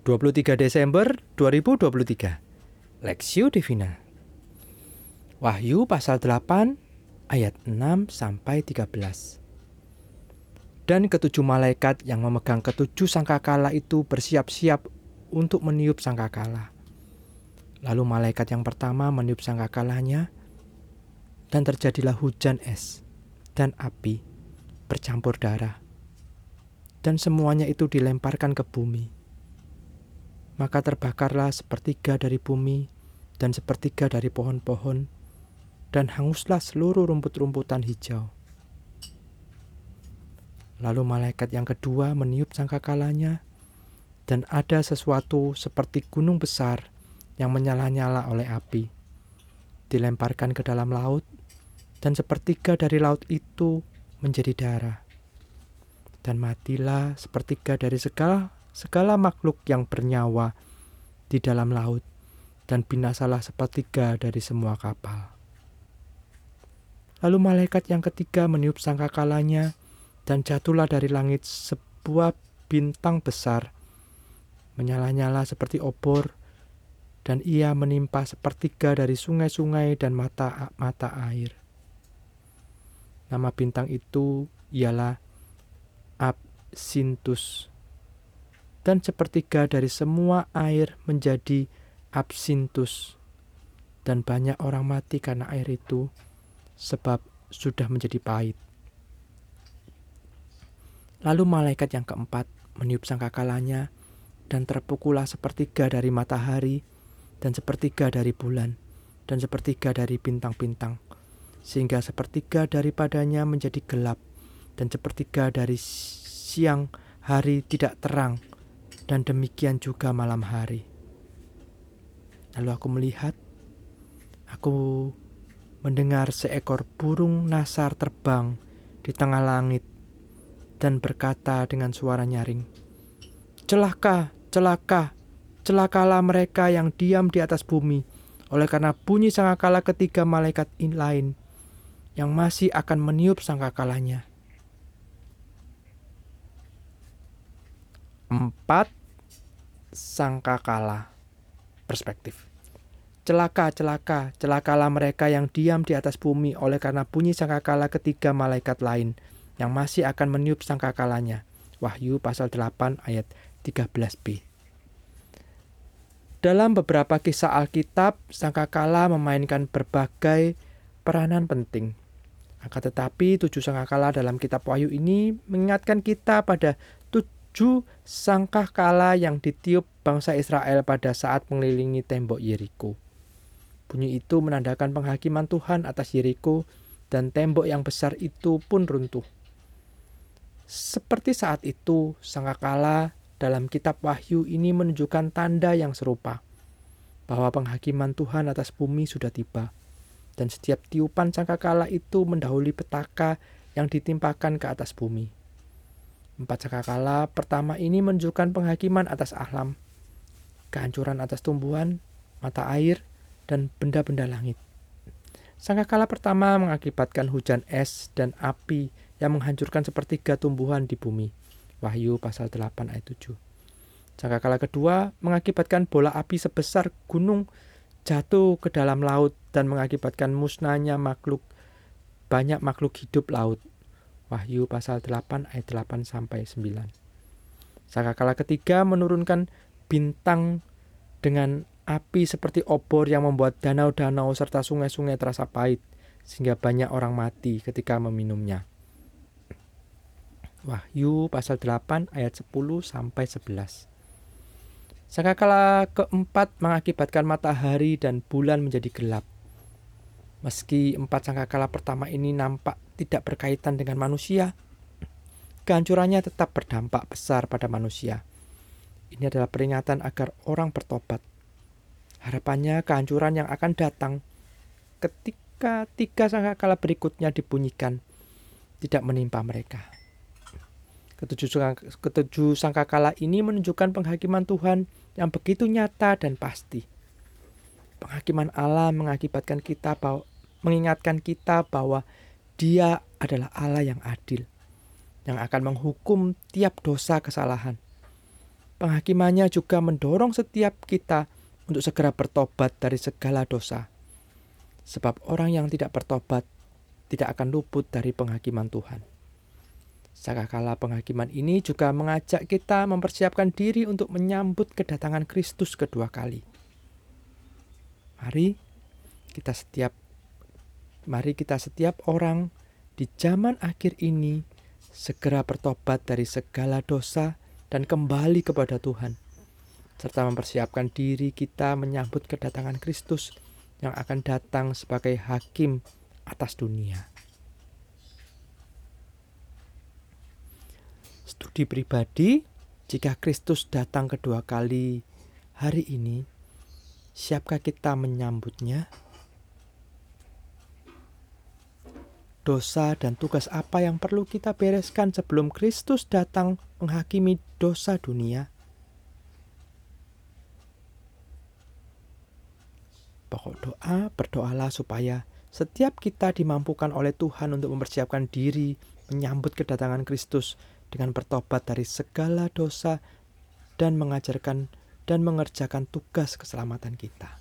23 Desember 2023 Lexio Divina Wahyu pasal 8 ayat 6 sampai 13 Dan ketujuh malaikat yang memegang ketujuh sangkakala itu bersiap-siap untuk meniup sangkakala. Lalu malaikat yang pertama meniup sangkakalanya dan terjadilah hujan es dan api bercampur darah dan semuanya itu dilemparkan ke bumi. Maka terbakarlah sepertiga dari bumi dan sepertiga dari pohon-pohon, dan hanguslah seluruh rumput-rumputan hijau. Lalu malaikat yang kedua meniup sangkakalanya, dan ada sesuatu seperti gunung besar yang menyala-nyala oleh api, dilemparkan ke dalam laut, dan sepertiga dari laut itu menjadi darah dan matilah sepertiga dari segala segala makhluk yang bernyawa di dalam laut dan binasalah sepertiga dari semua kapal. Lalu malaikat yang ketiga meniup sangkakalanya dan jatuhlah dari langit sebuah bintang besar menyala-nyala seperti obor dan ia menimpa sepertiga dari sungai-sungai dan mata-mata air. Nama bintang itu ialah absintus. Dan sepertiga dari semua air menjadi absintus. Dan banyak orang mati karena air itu, sebab sudah menjadi pahit. Lalu malaikat yang keempat meniup sangkakalanya, dan terpukullah sepertiga dari matahari, dan sepertiga dari bulan, dan sepertiga dari bintang-bintang, sehingga sepertiga daripadanya menjadi gelap, dan sepertiga dari siang hari tidak terang, dan demikian juga malam hari. Lalu aku melihat, aku mendengar seekor burung nasar terbang di tengah langit dan berkata dengan suara nyaring, Celaka, celaka, celakalah mereka yang diam di atas bumi, oleh karena bunyi sangkakala ketiga malaikat lain yang masih akan meniup sangkakalanya. Empat, sangkakala perspektif. Celaka, celaka, celakalah mereka yang diam di atas bumi oleh karena bunyi sangkakala ketiga malaikat lain yang masih akan meniup sangkakalanya. Wahyu pasal 8 ayat 13b. Dalam beberapa kisah Alkitab, sangkakala memainkan berbagai peranan penting. Akan tetapi, tujuh sangkakala dalam kitab Wahyu ini mengingatkan kita pada tujuh sangkah kala yang ditiup bangsa Israel pada saat mengelilingi tembok Yeriko. Bunyi itu menandakan penghakiman Tuhan atas Yeriko dan tembok yang besar itu pun runtuh. Seperti saat itu, sangkakala dalam kitab Wahyu ini menunjukkan tanda yang serupa bahwa penghakiman Tuhan atas bumi sudah tiba dan setiap tiupan sangkakala itu mendahului petaka yang ditimpakan ke atas bumi. Empat sangkakala pertama ini menunjukkan penghakiman atas alam, kehancuran atas tumbuhan, mata air, dan benda-benda langit. Sangkakala pertama mengakibatkan hujan es dan api yang menghancurkan sepertiga tumbuhan di bumi. Wahyu pasal 8 ayat 7. Sangkakala kedua mengakibatkan bola api sebesar gunung jatuh ke dalam laut dan mengakibatkan musnahnya makhluk banyak makhluk hidup laut. Wahyu pasal 8 ayat 8 sampai 9. Sangkakala ketiga menurunkan bintang dengan api seperti obor yang membuat danau-danau serta sungai-sungai terasa pahit sehingga banyak orang mati ketika meminumnya. Wahyu pasal 8 ayat 10 sampai 11. Sangkakala keempat mengakibatkan matahari dan bulan menjadi gelap. Meski empat sangkakala pertama ini nampak tidak berkaitan dengan manusia, kehancurannya tetap berdampak besar pada manusia. Ini adalah peringatan agar orang bertobat. Harapannya kehancuran yang akan datang ketika tiga sangkakala berikutnya dibunyikan tidak menimpa mereka. Ketujuh, ketujuh sangkakala ini menunjukkan penghakiman Tuhan yang begitu nyata dan pasti. Penghakiman Allah mengakibatkan kita bahwa, mengingatkan kita bahwa dia adalah Allah yang adil, yang akan menghukum tiap dosa kesalahan. penghakimannya juga mendorong setiap kita untuk segera bertobat dari segala dosa. Sebab orang yang tidak bertobat tidak akan luput dari penghakiman Tuhan. Sakakala penghakiman ini juga mengajak kita mempersiapkan diri untuk menyambut kedatangan Kristus kedua kali. Mari kita setiap mari kita setiap orang di zaman akhir ini segera bertobat dari segala dosa dan kembali kepada Tuhan serta mempersiapkan diri kita menyambut kedatangan Kristus yang akan datang sebagai hakim atas dunia. Studi pribadi, jika Kristus datang kedua kali hari ini, siapkah kita menyambutnya? Dosa dan tugas apa yang perlu kita bereskan sebelum Kristus datang menghakimi dosa dunia? Pokok doa, berdoalah supaya setiap kita dimampukan oleh Tuhan untuk mempersiapkan diri menyambut kedatangan Kristus dengan bertobat dari segala dosa dan mengajarkan dan mengerjakan tugas keselamatan kita.